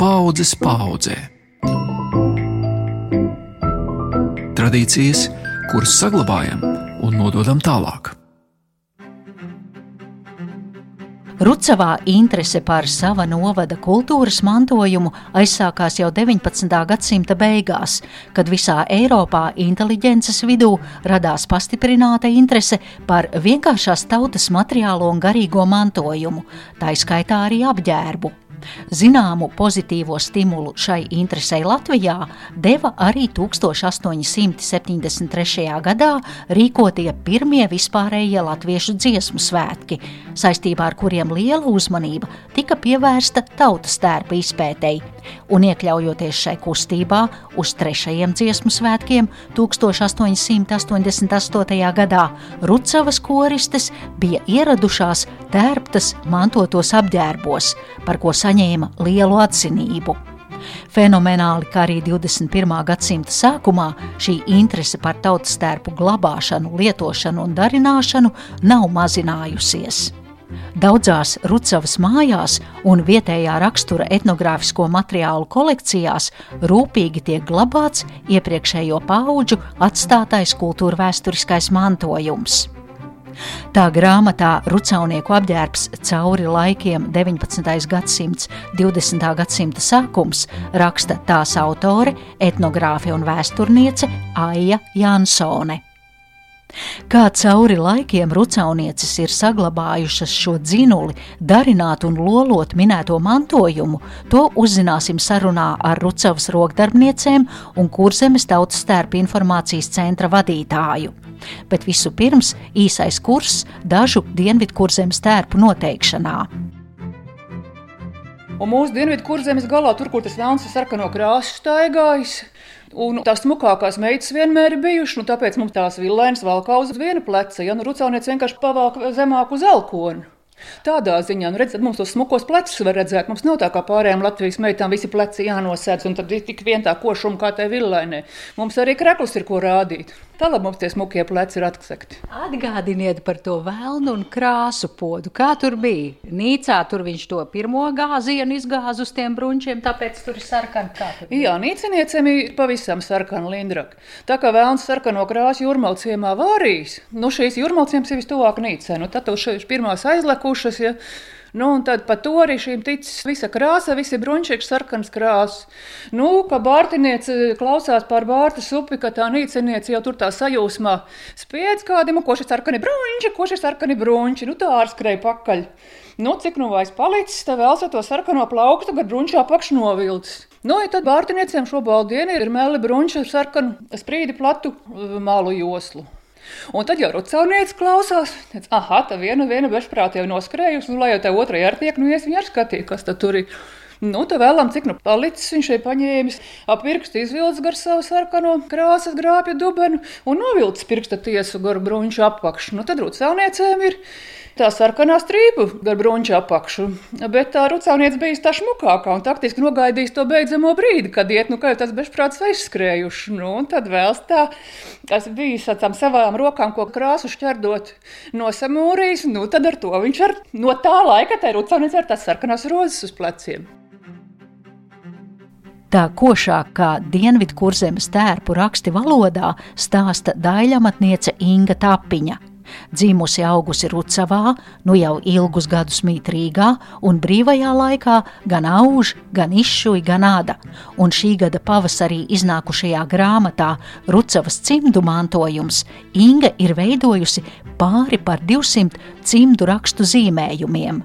paudzes paudzē. Tradīcijas, kuras saglabājam un nododam tālāk. Rucavā interese par sava novada kultūras mantojumu aizsākās jau 19. gadsimta beigās, kad visā Eiropā inteliģences vidū radās pastiprināta interese par vienkāršās tautas materiālo un garīgo mantojumu, tā izskaitā arī apģērbu. Zināmu pozitīvo stimulu šai interesei Latvijā deva arī 1873. gadā rīkotie pirmie vispārējie latviešu dziesmu svētki, saistībā ar kuriem liela uzmanība tika pievērsta tautas tērpa izpētei, un iekļaujoties šai kustībā uz trešajiem dziesmu svētkiem 1888. gadā Rucavas koristes bija ieradušās tērptas mantotos apģērbos, par ko saņēma saņēma lielu atzinību. Fenomenāli, ka arī 21. gadsimta sākumā šī interese par tautas tērpu glabāšanu, lietošanu un darināšanu nav mazinājusies. Daudzās Rucavas mājās un vietējā rakstura etnogrāfisko materiālu kolekcijās rūpīgi tiek glabāts iepriekšējo pauģu atstātais kultūra vēsturiskais mantojums. Tā grāmatā Rucaunieku apģērbs cauri laikiem 19. gadsimts, 20. gadsimta sākums raksta tās autore, etnogrāfe un vēsturniece Aija Jansone. Kā cauri laikiem rucaunieces ir saglabājušas šo dzinuli, darināt un lolot minēto mantojumu, to uzzināsim sarunā ar Rucavas rokdarbniecēm un Kurzemes tautas stērpa informācijas centra vadītāju bet visu pirms īsais kurs dažu dienvidkurzemes tērpu noteikšanā. Un mūsu dienvidu kurzemes galā, tur, kur tas vēlams ar sarkano krāsu staigājis, Un tās smukākās meitas vienmēr ir bijušas, un tāpēc mums tās vilēnas valkā uz viena pleca. Ja nu rucānieci vienkārši pavāk zemāk uz elkonu. Tādā ziņā, nu, redziet, mums tos smukos plecus var redzēt. Mums nav tā kā pārējām Latvijas meitām, visi pleci jānosēdz, un tad ir tik vien tā košuma kā tai villainē. Mums arī krekls ir ko rādīt. Tālāk mums tie smukie pleci ir atsekti. Atgādiniet par to vēlnu un krāsu podu. Kā tur bija? Nīcā tur viņš to pirmo gāzienu izgāza uz tiem brunčiem, tāpēc tur ir sarkana. Jā, nīciniecēm ir pavisam sarkana lindraka. Tā kā vēlns sarkano krāsu jūrmalciemā vārīs, nu šīs jūrmalciems ir vistuvāk nīcē. Nu, tad tur šīs pirmās aizlekušas. Ja, Nu, un tad par to arī šīm ticis visa krāsa, visi brunčīgi sarkanas krāsas. Nu, ka bārtiniece klausās pār bārta upi, ka tā nīciniece jau tur tā sajūsmā spiedz kādam, ko šis sarkani brunči, ko šis sarkani brunči, nu tā ārskrēja pakaļ. Nu, cik nu vairs palicis, tā vēl to sarkano plauktu, kad brunčā apakš novilcis. Nu, ja tad bārtiniecēm šo baldienu ir meli brunča ar sarkanu sprīdi platu uh, mālu joslu. Un tad jau rucauniecis klausās, teic, ah, tā viena, viena bezprātīgi jau noskrējusi, nu, lai jau tā otra ir tiek, nu, es viņu ar skatīju, kas tur ir. Nu, tā vēlam, cik nu palicis viņš šeit paņēmis, ap pirkstu izvilcis gar savu sarkano krāsas grāpju dubenu un novilcis pirksta tiesu gar bruņšu apakšu. Nu, tad rucāniecēm ir tā sarkanā strīpa gar bruņķa apakšu. Bet tā rucāniece bija tā šmukākā un taktiski nogaidījis to beidzamo brīdi, kad iet, nu, kā jau tas bezprāts aizskrējuši. Nu, un tad vēl tā, tas bija ar tām savām rokām, ko krāsu šķerdot nosamūrījis. Nu, tad ar to viņš ar, no tā laika, tā rucāniece ar tās sarkanās rozes uz pleciem. Tā košāk kā dienvidu kurzemes tērpu raksti valodā stāsta daļamatniece Inga Tapiņa. Dzīmusi augusi Rucavā, nu jau ilgus gadus mīt Rīgā un brīvajā laikā gan auž, gan izšuj, gan āda. Un šī gada pavasarī iznākušajā grāmatā Rucavas cimdu mantojums Inga ir veidojusi pāri par 200 cimdu rakstu zīmējumiem.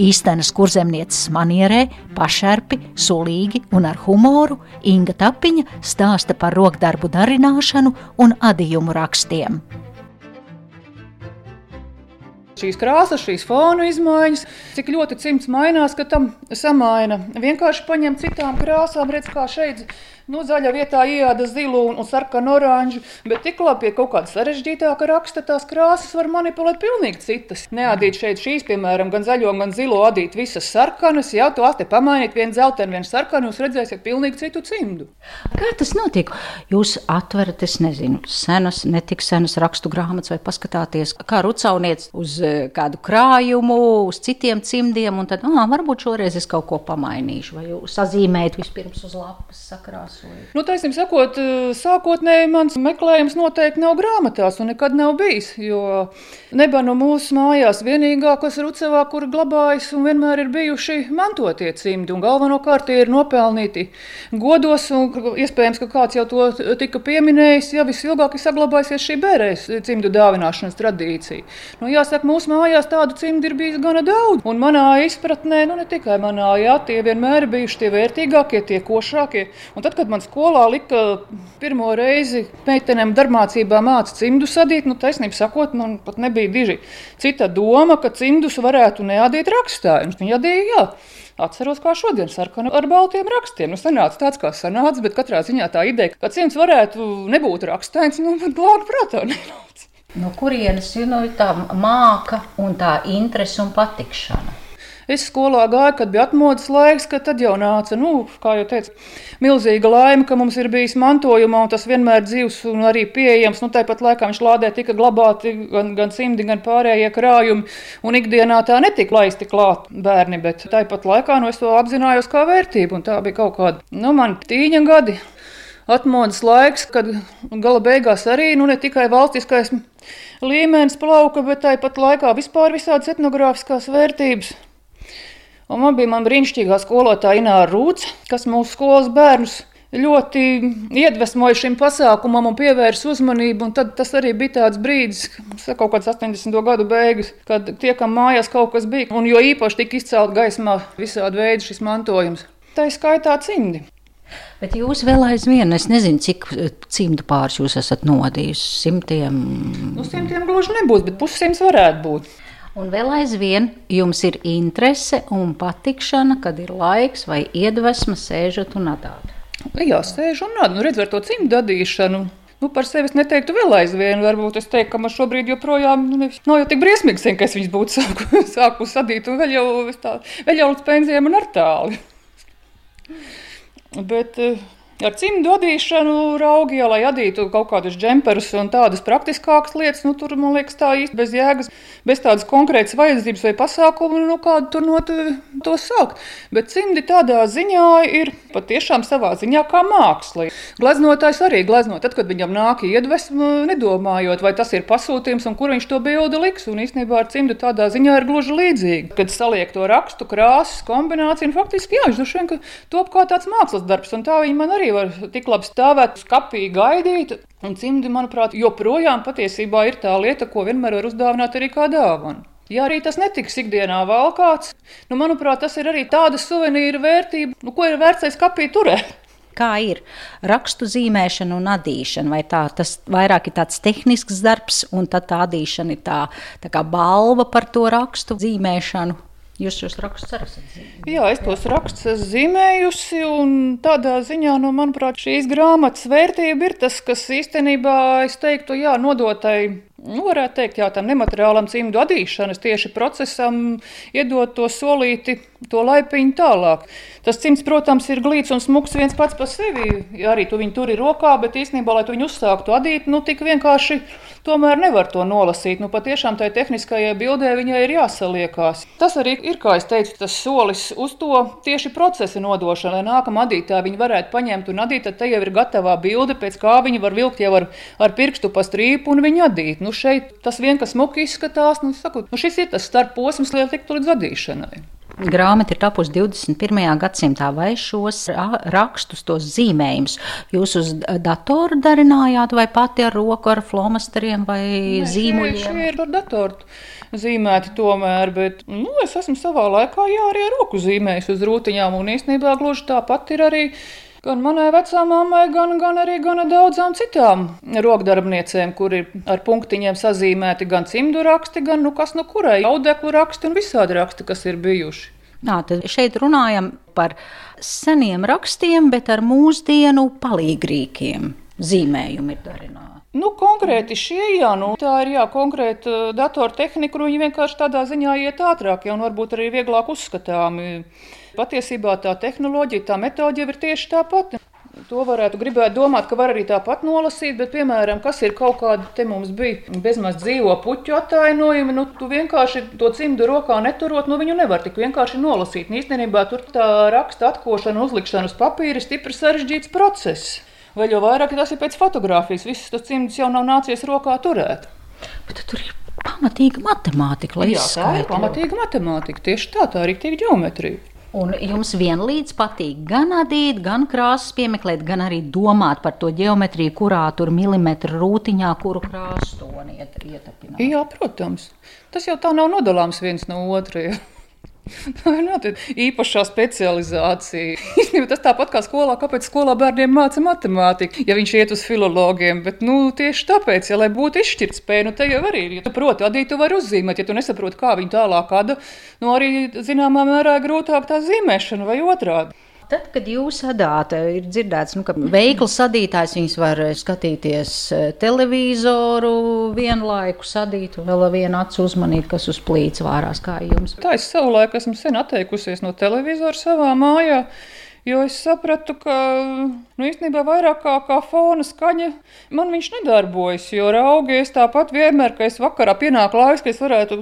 Īstenas kurzemnieces manierē, pašerpi, sulīgi un ar humoru Inga Tapiņa stāsta par rokdarbu darināšanu un adījumu rakstiem šīs krāsas, šīs fonu izmaiņas, cik ļoti cimds mainās, ka tam samaina. Vienkārši paņem citām krāsām, redz, kā šeit Nu, zaļa vietā ienāca zilu un, un sarkanu oranžu, bet tikko pie kaut kāda sarežģītāka raksta tās krāsas var manipulēt pilnīgi citas. Neadīt šeit šīs, piemēram, gan zaļo, gan zilo, adīt visas sarkanas, jau to ate pamainīt, vienu zeltainu, vienu sarkanu, jūs redzēsiet pilnīgi citu cimdu. Kā tas notiek? Jūs atverat, es nezinu, senas, netik senas rakstu grāmatas vai paskatāties, kā rucaunietis uz eh, kādu krājumu, uz citiem cimdiem, un tad, ah, varbūt šoreiz es kaut ko pamainīšu, vai jūs sazīmējat vispirms uz lapas sakrāsojot. Nu, taisnīm sakot, eh, sākotnēji mans meklējums noteikti nav grāmatās un nekad nav bijis, jo neba no mūsu mājās vienīgā, kas Rucevā, kur glabājas un vienmēr ir bijuši mantotie cimdi, un galvenokārt tie ir nopelnīti godos, un iespējams, ka kāds jau to tika pieminējis, ja visilgāk ir saglabājusies šī bērēs cimdu dāvināšanas tradīcija. Nu, jāsaka, mūsu mājās tādu cimdu ir bijis gana daudz. Un manā izpratnē, nu ne tikai manā, jā, tie vienmēr ir bijuši tie vērtīgākie, tie košākie. Un tad, kad man skolā lika pirmo reizi meitenēm darbmācībā mācīt cimdu sadīt, nu taisnība sakot, man pat nebija diži cita doma, ka cimdus varētu neadīt rakstā. Viņa adīja, jā. Atceros, kā šodien sarkanu ar baltiem rakstiem. Nu, sanāca tāds, kā sanāca, bet katrā ziņā tā ideja, ka cimds varētu nebūt rakstains, nu, man glābi prātā nenāca. No kurienes ir nu, tā māka un tā interese un patikšana? Es skolā gāju, kad bija atmodas laiks, kad tad jau nāca, nu, kā jau teicu, milzīga laime, ka mums ir bijis mantojumā, un tas vienmēr dzīves un arī pieejams. Nu, tāpat laikā viņš lādē tika glabāti gan, gan simti, gan pārējie krājumi, un ikdienā tā netika laisti klāt bērni, bet tāpat laikā nu, es to apzinājos kā vērtību, un tā bija kaut kāda, nu, man tīņa gadi. Atmodas laiks, kad gala beigās arī nu, ne tikai valstiskais līmenis plauka, bet tāpat laikā vispār visādas etnogrāfiskās vērtības. Un man bija man brīnišķīgā skolotāja Ināra Rūts, kas mūsu skolas bērnus ļoti iedvesmoja šim pasākumam un pievērsa uzmanību. Un tad tas arī bija tāds brīdis, kaut kāds 80. gadu beigas, kad tie, kam mājās kaut kas bija, un jo īpaši tika izcelt gaismā visādi veidi šis mantojums. Tā ir skaitā cimdi. Bet jūs vēl aizvien, es nezinu, cik cimdu pāris jūs esat nodījusi. Simtiem? Nu, simtiem gluži nebūs, bet pussimts varētu būt. Un vēl aizvien jums ir interese un patikšana, kad ir laiks vai iedvesma sēžot un adāt. Jā, sēž un nāda. Nu, redz, ar to cimdu dadīšanu. Nu, par sevi es neteiktu vēl aizvien. Varbūt es teiktu, ka man šobrīd joprojām nu, nav jau tik briesmīgi, sen, ka es viņus būtu sāku, sāku sadīt, un vēl jau, tā, vēl jau līdz pensijām un ar tālu. Bet uh, Ar cimdu adīšanu raugi, lai adītu kaut kādus džemperus un tādas praktiskākas lietas, nu, tur, man liekas, tā īsti bez jēgas, bez tādas konkrētas vajadzības vai pasākumu, nu, kādu tur no to sākt. Bet cimdi tādā ziņā ir patiešām savā ziņā kā māksla. Gleznotājs arī glezno, tad, kad viņam nāk iedvesma, nedomājot, vai tas ir pasūtījums un kur viņš to bildi liks. Un īstenībā ar cimdu tādā ziņā ir gluži līdzīgi. Kad saliek to rakstu, krāsas, kombināciju, un faktiski, jā, viņš droši vien top kā tāds mākslas darbs, un tā viņi man arī arī var tik labi stāvēt, skapīgi gaidīt. Un cimdi, manuprāt, joprojām patiesībā ir tā lieta, ko vienmēr var uzdāvināt arī kā dāvanu. Ja arī tas netiks ikdienā valkāts, nu, manuprāt, tas ir arī tāda suvenīra vērtība, nu, ko ir vērts aiz kapī turēt. Kā ir rakstu zīmēšana un adīšana? Vai tā, tas vairāk ir tāds tehnisks darbs, un tad tā adīšana ir tā, tā kā balva par to rakstu zīmēšanu? Jūs šos rakstus arī zīmējusi? Jā, es tos rakstus esmu zīmējusi. Tādā ziņā, nu, manuprāt, šīs grāmatas vērtība ir tas, kas īstenībā, es teiktu, jā, nodotai nu, varētu teikt, jā, tam nemateriālam cimdu adīšanas tieši procesam iedot to solīti, to laipiņu tālāk. Tas cimds, protams, ir glīts un smuks viens pats par sevi. Ja arī tu viņu tur ir rokā, bet īstenībā, lai tu viņu uzsāktu adīt, nu tik vienkārši tomēr nevar to nolasīt. Nu, patiešām tai tehniskajai bildē viņai ir jāsaliekās. Tas arī ir, kā es teicu, tas solis uz to tieši procesa nodošanu, lai nākamā adītāja viņi varētu paņemt un adīt, tad te jau ir gatavā bilde, pēc kā viņi var vilkt jau ar, ar pirkstu pa strīpu un viņu adīt. Nu, šeit tas vien, kas smuki izskatās, nu, saku, nu šis ir tas starp posms, lai tiktu līdz vadīšanai. Grāmata ir tapusi 21. gadsimtā, vai šos rakstus, tos zīmējumus jūs uz datoru darinājāt, vai pati ar roku, ar flomasteriem vai Nē, zīmuļiem? Šie, šie ir ar datoru zīmēti tomēr, bet nu, es esmu savā laikā jā, arī ar roku zīmējis uz rūtiņām, un īstenībā gluži tāpat ir arī gan manai vecāmai, gan, gan arī gan daudzām citām rokdarbniecēm, kur ir ar punktiņiem sazīmēti gan cimdu raksti, gan nu kas nu kurai audeklu raksti un visādi raksti, kas ir bijuši. Nā, šeit runājam par seniem rakstiem, bet ar mūsdienu palīgrīkiem zīmējumi ir darināti. Nu, konkrēti šie, jā, nu, tā ir jā, konkrēta datortehnika, un viņi vienkārši tādā ziņā iet ātrāk, ja, un varbūt arī vieglāk uzskatāmi. Patiesībā tā tehnoloģija, tā metode jau ir tieši tā pati. To varētu gribēt domāt, ka var arī tāpat nolasīt, bet, piemēram, kas ir kaut kāda, te mums bija bezmaz dzīvo puķu attainojumi, nu, tu vienkārši to cimdu rokā neturot, nu, viņu nevar tik vienkārši nolasīt. Un īstenībā tur tā raksta atkošana, uzlikšana uz papīra ir stipri sarežģīts process. Vēl jau vairāk tas ir pēc fotografijas, visas tas cimdus jau nav nācies rokā turēt. Bet tur ir pamatīga matemātika, lai Jā, tā ir izskaidrotu. pamatīga matemātika, tieši tā, tā ir tīk ģeometrija. Un jums vienlīdz patīk gan adīt, gan krāsas piemeklēt, gan arī domāt par to geometriju, kurā tur milimetru rūtiņā, kuru krāsu toni iet, ietapināt. Jā, protams. Tas jau tā nav nodalāms viens no otra. ja. Tā ir not, īpašā specializācija. Īstenībā tas tāpat kā skolā, kāpēc skolā bērniem māca matemātiku, ja viņš iet uz filologiem. Bet nu, tieši tāpēc, ja, lai būtu izšķirtspēja, nu, te jau arī. Ja tu proti adīt, tu vari uzzīmēt, ja tu nesaproti, kā viņi tālāk ada, nu, arī zināmā mērā grūtāk tā zīmēšana vai otrādi. Tad, kad jūs sadāt, ir dzirdēts, nu, ka veikls sadītājs viņas var skatīties eh, televizoru, vienlaikus sadīt vēl vienu acu uzmanīt, kas uz plīts vārās kā jums. Tā es savulaik esmu sen atteikusies no televizora savā mājā. Jo es sapratu, ka nu, īstenībā vairāk kā, kā fona skaņa man viņš nedarbojas. Jo raugi es tāpat vienmēr, kad es vakarā pienāk laiks, ka es varētu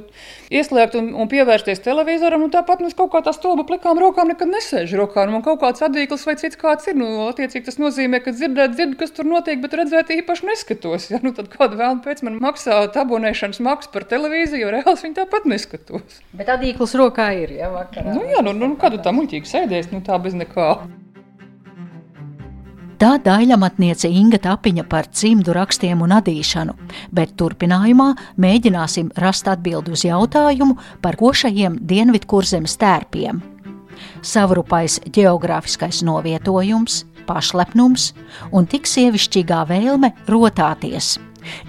ieslēgt un, un pievērsties televizoram, un tāpat nu, es kaut kā tā stulba plikām rokām nekad nesēžu rokā. Nu, man kaut kāds adīkls vai cits kāds ir. Nu, attiecīgi tas nozīmē, ka dzirdēt, dzirdu, kas tur notiek, bet redzēt īpaši neskatos. Ja? Nu, tad kāda vēlme pēc man maksā abonēšanas maksu par televīziju, jo reāls viņi tāpat neskatos. Bet adīkls rokā ir, ja vakarā. Nu, jā, nu, nu kādu tā muļķīgi sēdēs, nu tā bez nekā. Tā daļamatniece Inga Tapiņa par cimdu rakstiem un adīšanu, bet turpinājumā mēģināsim rast atbildi uz jautājumu par košajiem dienvidkurzemes tērpiem. Savrupais geogrāfiskais novietojums, pašlepnums un tik sievišķīgā vēlme rotāties.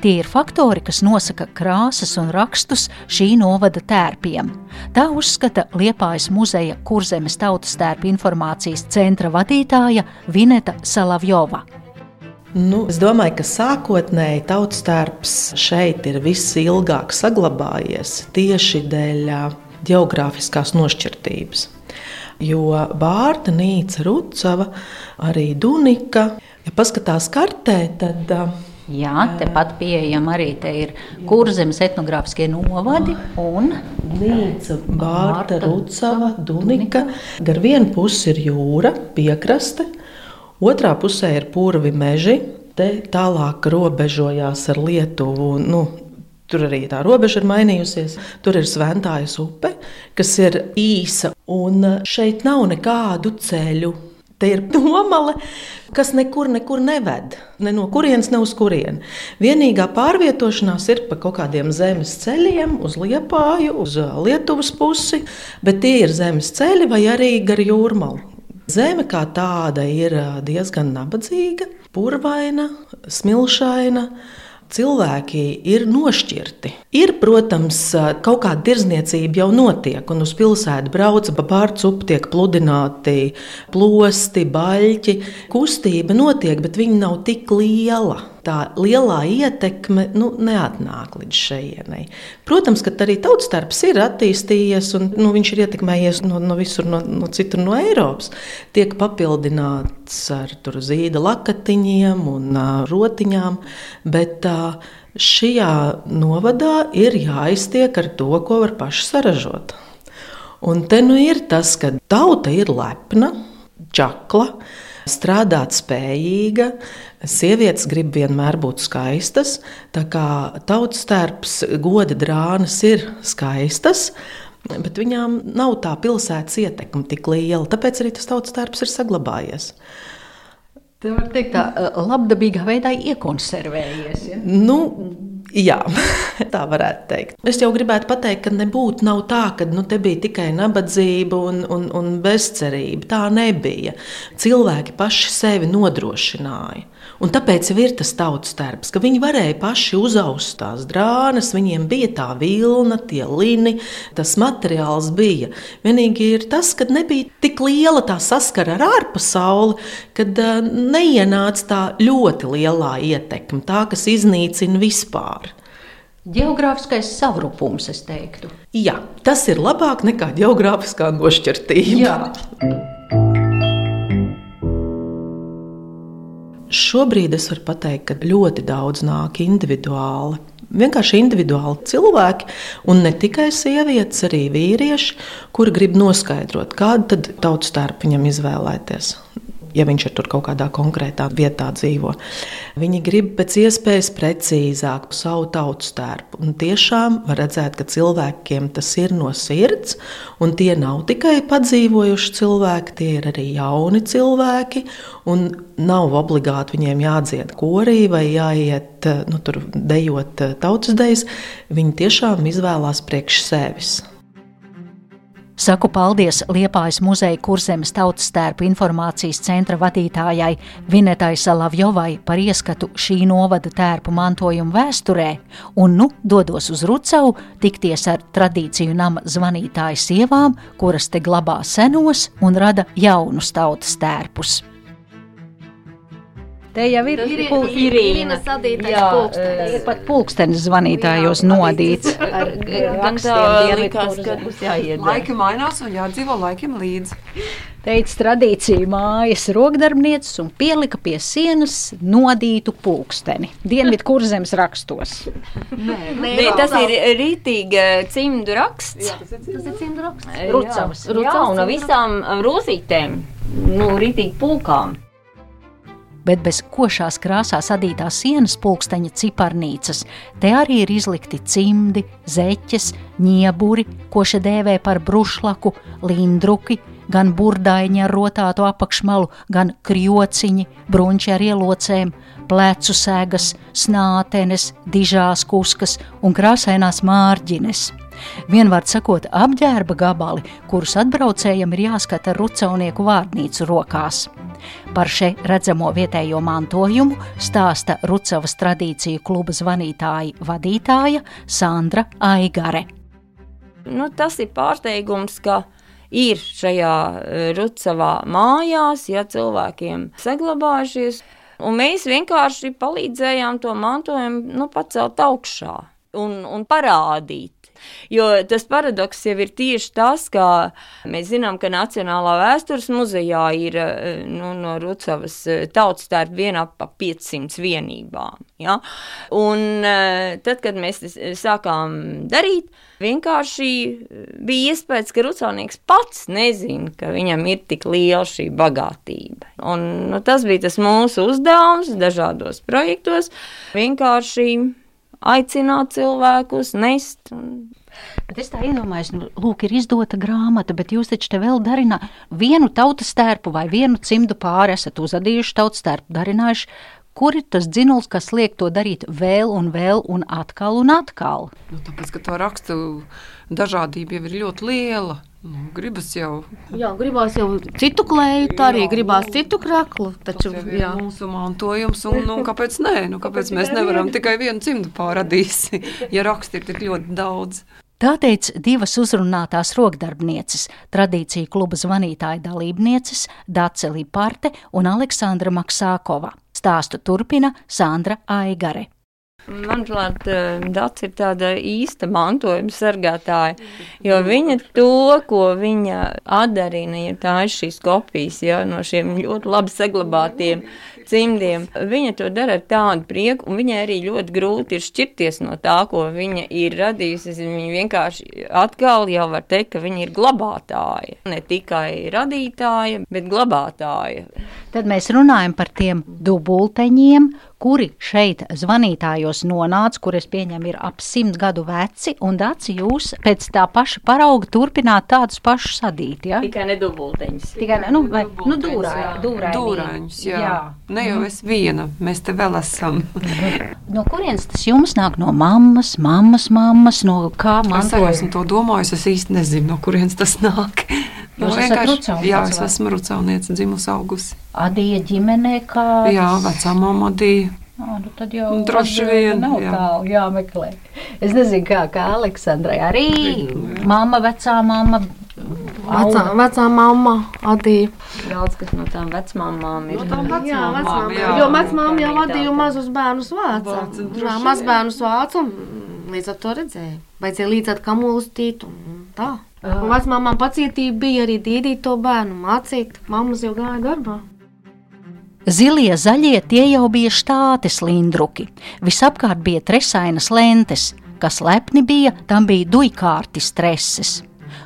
Tie ir faktori, kas nosaka krāsas un rakstus šī novada tērpiem. Tā uzskata Liepājas muzeja Kurzemes tautas tērpa informācijas centra vadītāja Vineta Salavjova. Nu, es domāju, ka sākotnēji tautas tērps šeit ir visilgāk saglabājies tieši dēļ geogrāfiskās nošķirtības. Jo Bārta, Nīca, Rucava, arī Dunika, ja paskatās kartē, tad ā, Jā, tepat pieejama arī te ir kurzemes etnogrāfiskie novadi un Nīca, Bārta, Rucava, Dunika. Gar vienu pusi ir jūra, piekraste, otrā pusē ir purvi meži. Te tālāk robežojās ar Lietuvu. Nu, Tur arī tā robeža ir mainījusies. Tur ir Sventājas upe, kas ir īsa, un šeit nav nekādu ceļu. Te ir nomale, kas nekur, nekur neved. Ne no kurienes, ne uz kurieni. Vienīgā pārvietošanās ir pa kaut kādiem zemes ceļiem, uz Liepāju, uz Lietuvas pusi, bet tie ir zemes ceļi vai arī gar jūrmalu. Zeme kā tāda ir diezgan nabadzīga, purvaina, smilšaina. Cilvēki ir nošķirti. Ir, protams, kaut kāda tirzniecība jau notiek, un uz pilsētu brauc, pārcupu tiek pludināti plosti, baļķi. Kustība notiek, bet viņa nav tik liela. Tā lielā ietekme nu, neatnāk līdz šejienei. Protams, ka arī tautas darbs ir attīstījies, un nu, viņš ir ietekmējies no, no visur, no, no citur no Eiropas. Tiek papildināts ar zīda lakatiņiem un uh, rotiņām, bet uh, šajā novadā ir jāiztiek ar to, ko var paši saražot. Un te nu ir tas, ka tauta ir lepna, čakla, strādāt spējīga. Sievietes grib vienmēr būt skaistas, tā kā tautas tērps, goda drānas ir skaistas. Bet viņām nav tā pilsētas ietekme tik liela, tāpēc arī tas tautas tērps ir saglabājies. Tā var teikt, tā labdabīgā veidā iekonservējies. Ja? Nu, jā, tā varētu teikt. Es jau gribētu pateikt, ka nebūtu tā, ka nu, te bija tikai nabadzība un, un, un bezcerība. Tā nebija. Cilvēki paši sevi nodrošināja. Un tāpēc ir tas tautas darbs, ka viņi varēja paši uzaust tās drānas, viņiem bija tā vilna, tie lini, tas materiāls bija. Vienīgi ir tas, ka nebija tik liela tā saskara ar ārpasauli, kad uh, neienāca tā ļoti lielā ietekme, tā, kas iznīcina vispār. Geogrāfiskais savrupums, es teiktu. Jā, tas ir labāk nekā geogrāfiskā nošķirtība. Jā. Šobrīd es varu pateikt, ka ļoti daudz nāk individuāli. Vienkārši individuāli cilvēki, un ne tikai sievietes, arī vīrieši, kuri grib noskaidrot, kādu tērpu viņam izvēlēties ja viņš ir tur kaut kādā konkrētā vietā dzīvo. Viņi grib pēc iespējas precīzāk savu tautas tērpu. Un tiešām var redzēt, ka cilvēkiem tas ir no sirds, un tie nav tikai padzīvojuši cilvēki, tie ir arī jauni cilvēki. Nav obligāti viņiem jādzied korī vai jāiet nu, tur dejot tautas dejas. Viņi tiešām izvēlās priekš sevis. Saku paldies Liepājas muzeja kurzemes tautas tērpu informācijas centra vadītājai Vinetai Salavjovai par ieskatu šī novada tērpu mantojuma vēsturē, un nu dodos uz Rucavu tikties ar tradīciju nama zvanītāju sievām, kuras te glabā senos un rada jaunus tautas tērpus. Te jau ir Irīna sadītais pulkstenis. Ir pat pulkstenis zvanītājos nodīts. Gan tā likās, ka būs jāiedara. Laiki mainās un jādzīvo laikiem līdzi. Teica tradīcija mājas rokdarbnieces un pielika pie sienas nodītu pulksteni. Dienvidu kurzemes rakstos. Nē, tas ir rītīga cimdu raksts. Tas ir cimdu raksts. Rucavas. Jā, un no visām rūzītēm, nu, rītīgi pulkām bet bez košās krāsās adītās sienas pulksteņa ciparnīcas, te arī ir izlikti cimdi, zeķes, ņieburi, ko še dēvē par brušlaku, lindruki, gan burdaiņi ar rotātu apakšmalu, gan krjociņi, brunči ar ielocēm, plecu sēgas, snātenes, dižās kuskas un krāsainās mārģines. Vienvārds sakot, apģērba gabali, kurus atbraucējiem ir jāskata ar rucaunieku vārnīcu rokās. Par še redzamo vietējo mantojumu stāsta Rucavas tradīciju kluba zvanītāja vadītāja Sandra Aigare. Nu, tas ir pārsteigums, ka ir šajā e, Rucavā mājās, ja cilvēkiem saglabājušies, un mēs vienkārši palīdzējām to mantojumu nu, pacelt augšā un, un parādīt. Jo tas paradoks jau ir tieši tas, ka mēs zinām, ka Nacionālā vēstures muzejā ir eh, nu, no Rucavas eh, tautas tērpa viena ap 500 vienībām. Ja? Un eh, tad, kad mēs sākām darīt, vienkārši bija iespējas, ka Rucavnieks pats nezina, ka viņam ir tik liela šī bagātība. Un, nu, tas bija tas mūsu uzdevums dažādos projektos. Vienkārši aicināt cilvēkus, nest. Un... Bet es tā iedomājos, nu, lūk, ir izdota grāmata, bet jūs taču te vēl darināt vienu tautas tērpu vai vienu cimdu pāri esat uzadījuši tautas tērpu, darinājuši. Kur ir tas dzinuls, kas liek to darīt vēl un vēl un atkal un atkal? Nu, tāpēc, ka tā rakstu dažādība jau ir ļoti liela. Nu, gribas jau. Jā, gribās jau citu klēju, tā arī gribās citu kraklu. Taču, Tas jau ir jā. mūsu mantojums, un nu, kāpēc nē? Nu, kāpēc mēs nevaram tikai vienu cimdu pārādīt, ja raksti ir tik ļoti daudz? Tā teica divas uzrunātās rokdarbnieces, tradīciju kluba zvanītāja dalībnieces Dace Liparte un Aleksandra Maksākova. Stāstu turpina Sandra Aigare. Manuprāt, eh, Dārts ir tāda īsta mantojuma sargātāja, jo viņa to, ko viņa atdarina, ir tā ir šīs kopijas ja, no šiem ļoti labi saglabātiem cimdiem. Viņa to dara ar tādu prieku, un viņai arī ļoti grūti ir šķirties no tā, ko viņa ir radījusi. Viņa vienkārši atkal jau var teikt, ka viņa ir glabātāja. Ne tikai radītāja, bet glabātāja. Tad mēs runājam par tiem dubulteņiem, kuri šeit zvanītājos nonāca, kur es pieņemu ir ap simt gadu veci, un daci jūs pēc tā paša parauga turpināt tādus pašus sadīt, ja? Tikai ne dubulteņus. Tikai, ne, nu, vai, nu, dūrā, dūrā. Dūrāņus, jā. jā. Ne jau es viena, mēs te vēl esam. no kurienes tas jums nāk? No mammas, mammas, mammas, no kā man? Es arī esmu to domājis, es īsti nezinu, no kurienes tas nāk. Jūs no, esat rucaunieca? Jā, es esmu rucaunieca, dzimusi augusi. Adija ģimenē kā? Jā, vecā mamma Adija. Ah, nu tad jau droši vien nav jā. tālu jāmeklē. Es nezinu, kā, kā Aleksandrai. Arī mamma, vecā mamma. Vecā, vecā mamma, Adija. Daudz kas no tām vecmāmām ir. No tām vecmāmām, jā, vecmāmām, jā. Jo vecmāma jau vadīja mazus bērnus vācā. Jā, mazbērnus vācu un līdz ar to redzēju. Vajadzēja līdz ar kamulstīt un tā. Un vecmāmām pacietība bija arī dīdīt to bērnu, mācīt. Mammas jau gāja darbā. Zilie, zaļie tie jau bija štātes lindruki. Visapkārt bija tresainas lentes, kas lepni bija, tam bija duikārti streses.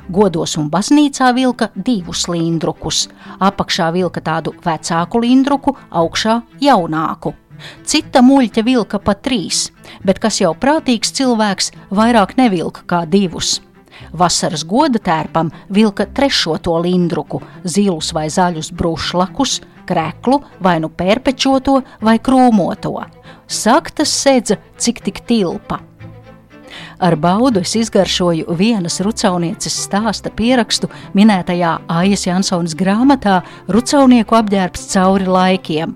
Godos un baznīcā vilka divus lindrukus. Apakšā vilka tādu vecāku lindruku, augšā jaunāku. Cita muļķa vilka pa trīs, bet kas jau prātīgs cilvēks vairāk nevilka kā divus. Vasaras goda tērpam vilka trešo to lindruku, zilus vai zaļus brūšlakus, kreklu, vai nu pērpečoto vai krūmoto. Saktas sēdza, cik tik tilpa. Ar baudu es izgaršoju vienas rucaunieces stāsta pierakstu minētajā Aijas Jansons grāmatā Rucaunieku apģērbs cauri laikiem.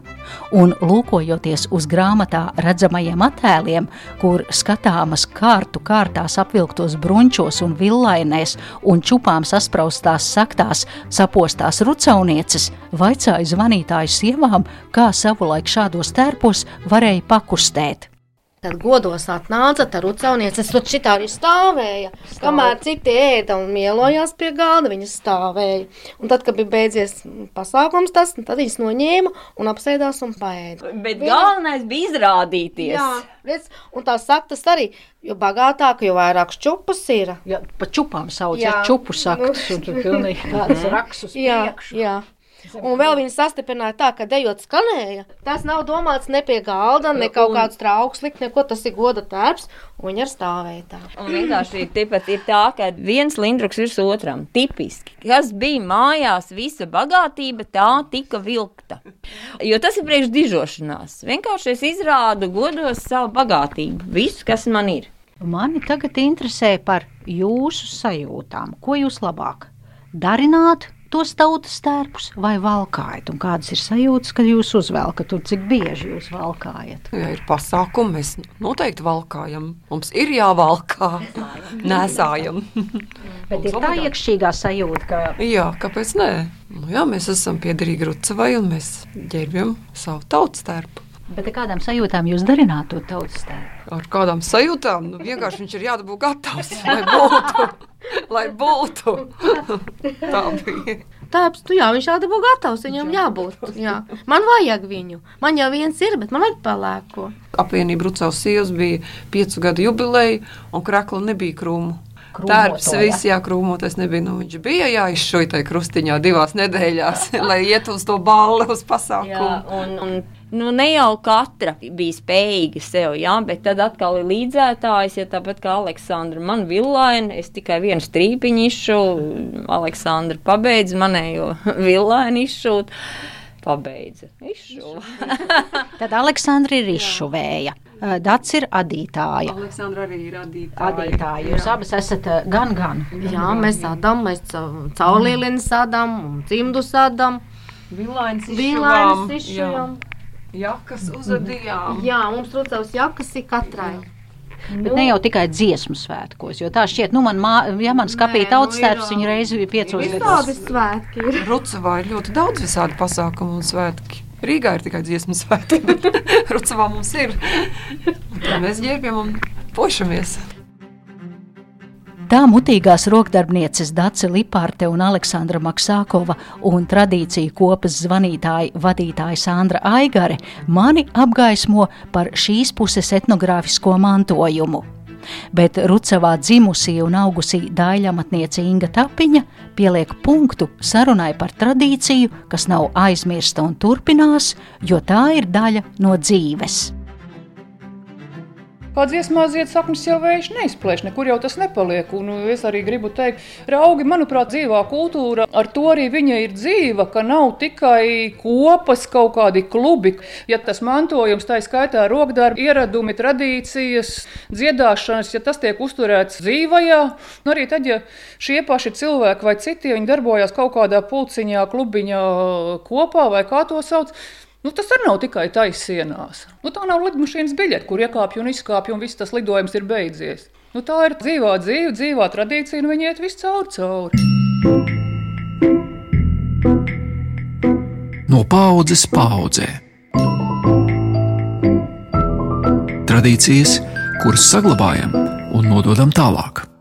Un lūkojoties uz grāmatā redzamajiem attēliem, kur skatāmas kārtu kārtās apvilktos brunčos un villainēs un čupām saspraustās saktās sapostās rucaunieces, vaicāju zvanītāju sievām, kā savulaik šādos tērpos varēja pakustēt. Tad godos atnāca tā rucaunieca, es tur šitā arī stāvēja. Stāv. Kamēr citi ēda un mielojās pie galda, viņas stāvēja. Un tad, kad bija beidzies pasākums, tas, tad viņas noņēma un apsēdās un paēda. Bet Viņa... galvenais bija izrādīties. Jā, redz, un tā saktas arī, jo bagātāk, jo vairāk čupas ir. Jā, pa čupām sauc, jā, ja, čupu saktas, un tur pilnīgi tādas raksus jā, priekšu. Jā. Un vēl viņi sastiprināja tā, ka dejot skanēja. Tas nav domāts ne pie galda, ne kaut un... kāds traukslis, neko tas ir goda tērps. Viņa ir stāvēja tā. Un vienkārši tipat ir tā, ka viens lindruks virs otram tipiski. Kas bija mājās, visa bagātība, tā tika vilkta. Jo tas ir priekš dižošanās. Vienkārši es izrādu godos savu bagātību, visu, kas man ir. Mani tagad interesē par jūsu sajūtām. Ko jūs labāk darināt, tos tautas tērpus vai valkājat? Un kādas ir sajūtas, kad jūs uzvelkat un cik bieži jūs valkājat? Ja ir pasākumi, mēs noteikti valkājam. Mums ir jāvalkā, nesājam. Bet ir tā iekšķīgā sajūta, ka. Jā, kāpēc nē? Nu, jā, mēs esam piederīgi Rucavai un mēs ģērbjam savu tautas tērpu. Bet ar kādām sajūtām jūs darināt to tautas tērpu? Ar kādām sajūtām? Nu, vienkārši viņš ir jādabū gatavs, lai būtu. lai būtu. Tā bija. Tēvs, tu jā, viņš jau dabū gatavs, viņam jābūt. Jā. Man vajag viņu. Man jau viens ir, bet man vajag pelēko. Apvienība Rucavas sievas bija piecu gadu jubileja, un krakla nebija krūmu. Tērps viss jākrūmoties nebija. Nu, viņš bija jāizšuj tajā krustiņā divās nedēļās, lai iet uz to balli, uz pasākumu. Jā, un, un nu, ne jau katra bija spējīga sev, jā, bet tad atkal ir līdzētājs, ja tāpat kā Aleksandra, man villaina, es tikai vienu strīpiņu izšūju, Aleksandra pabeidz manējo villainu izšūt. Pabeidza. Tad Aleksandra ir izšuvēja. Dats ir adītāja. Aleksandra arī ir adītāja. adītāja. Jūs jā. abas esat gan, gan. Jā, mēs sadām, mēs caurlielini sadām un cimdu sadām. Vilainas izšuvām jakas uzadījām. Jā, mums trūcās jakas katrai. Bet nu, ne jau tikai dziesmu svētkos, jo tā šķiet, nu, man, mā, ja man skapīja tautas nu, tērps, viņa reizi bija piecos gados. Visādi svētki ir. Rucavā ir ļoti daudz visādi pasākumu un svētki. Rīgā ir tikai dziesmu svētki, bet Rucavā mums ir. Tā mēs ģērbjam un pošamies. Tā mutīgās rokdarbnieces Dace Lipārte un Aleksandra Maksākova un tradīciju kopas zvanītāja vadītāja Sandra Aigare mani apgaismo par šīs puses etnogrāfisko mantojumu. Bet Rucavā dzimusī un augusī daiļamatniece Inga Tapiņa pieliek punktu sarunai par tradīciju, kas nav aizmirsta un turpinās, jo tā ir daļa no dzīves. Kā dziesmā zied saknes jau vējš neizplēš, nekur jau tas nepaliek. Un es arī gribu teikt, raugi, manuprāt, dzīvā kultūra, ar to arī viņa ir dzīva, ka nav tikai kopas kaut kādi klubi. Ja tas mantojums, tā skaitā rokdarbi, ieradumi, tradīcijas, dziedāšanas, ja tas tiek uzturēts dzīvajā, nu arī tad, ja šie paši cilvēki vai citi, ja viņi darbojas kaut kādā pulciņā, klubiņā kopā vai kā to sauc, Nu, tas arī nav tikai taisienās. Nu, tā nav lidmašīnas biļete, kur iekāpj un izkāpj, un viss tas lidojums ir beidzies. Nu, tā ir dzīvā dzīve, dzīvā tradīcija, un viņi iet vis cauri cauri. No paudzes paudzē. Tradīcijas, kuras saglabājam un nododam tālāk.